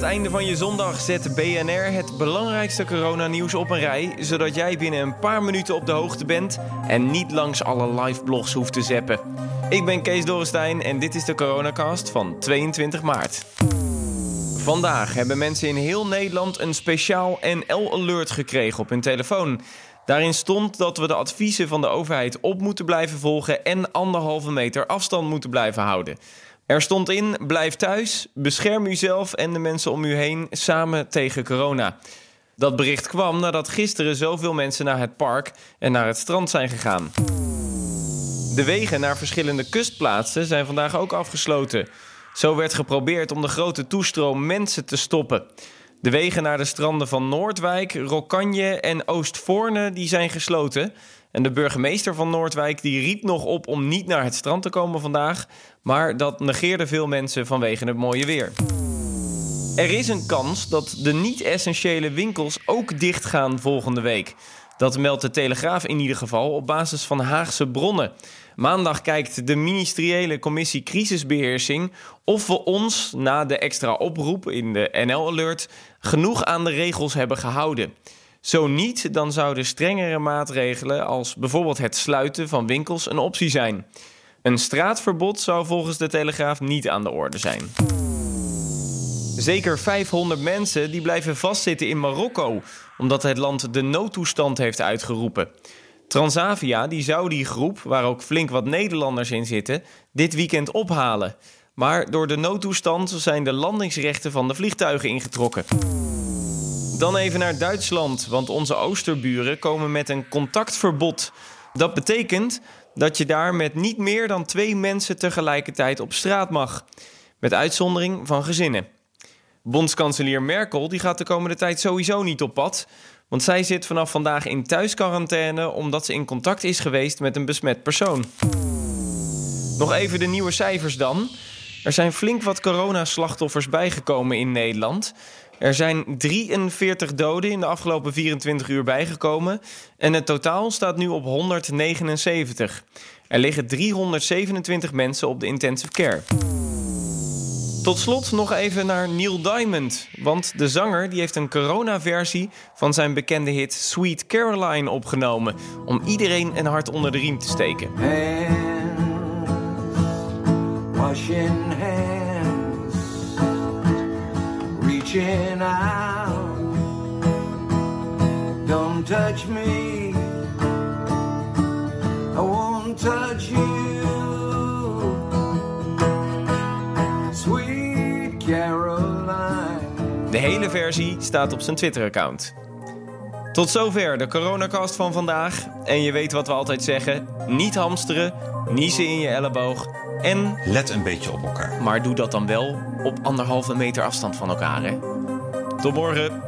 het einde van je zondag zet BNR het belangrijkste coronanieuws op een rij, zodat jij binnen een paar minuten op de hoogte bent en niet langs alle live blogs hoeft te zeppen. Ik ben Kees Dorrestein en dit is de Coronacast van 22 maart. Vandaag hebben mensen in heel Nederland een speciaal NL-alert gekregen op hun telefoon. Daarin stond dat we de adviezen van de overheid op moeten blijven volgen en anderhalve meter afstand moeten blijven houden. Er stond in: blijf thuis, bescherm uzelf en de mensen om u heen samen tegen corona. Dat bericht kwam nadat gisteren zoveel mensen naar het park en naar het strand zijn gegaan. De wegen naar verschillende kustplaatsen zijn vandaag ook afgesloten. Zo werd geprobeerd om de grote toestroom mensen te stoppen. De wegen naar de stranden van Noordwijk, Rokanje en Oostvoorne die zijn gesloten. En de burgemeester van Noordwijk die riep nog op om niet naar het strand te komen vandaag, maar dat negeerden veel mensen vanwege het mooie weer. Er is een kans dat de niet-essentiële winkels ook dichtgaan volgende week. Dat meldt de Telegraaf in ieder geval op basis van Haagse bronnen. Maandag kijkt de ministeriële commissie crisisbeheersing of we ons na de extra oproep in de NL-alert genoeg aan de regels hebben gehouden. Zo niet, dan zouden strengere maatregelen als bijvoorbeeld het sluiten van winkels een optie zijn. Een straatverbod zou volgens de Telegraaf niet aan de orde zijn. Zeker 500 mensen die blijven vastzitten in Marokko, omdat het land de noodtoestand heeft uitgeroepen. Transavia die zou die groep, waar ook flink wat Nederlanders in zitten, dit weekend ophalen. Maar door de noodtoestand zijn de landingsrechten van de vliegtuigen ingetrokken. Dan even naar Duitsland, want onze oosterburen komen met een contactverbod. Dat betekent dat je daar met niet meer dan twee mensen tegelijkertijd op straat mag. Met uitzondering van gezinnen. Bondskanselier Merkel die gaat de komende tijd sowieso niet op pad. Want zij zit vanaf vandaag in thuisquarantaine omdat ze in contact is geweest met een besmet persoon. Nog even de nieuwe cijfers dan. Er zijn flink wat coronaslachtoffers bijgekomen in Nederland. Er zijn 43 doden in de afgelopen 24 uur bijgekomen en het totaal staat nu op 179. Er liggen 327 mensen op de intensive care. Tot slot nog even naar Neil Diamond. Want de zanger die heeft een corona-versie van zijn bekende hit Sweet Caroline opgenomen. Om iedereen een hart onder de riem te steken. Hands, washing hands, reaching out. Don't touch me, I won't touch you. Hele versie staat op zijn Twitter-account. Tot zover de coronacast van vandaag. En je weet wat we altijd zeggen: niet hamsteren, niezen in je elleboog en. Let een beetje op elkaar. Maar doe dat dan wel op anderhalve meter afstand van elkaar, hè? Tot morgen.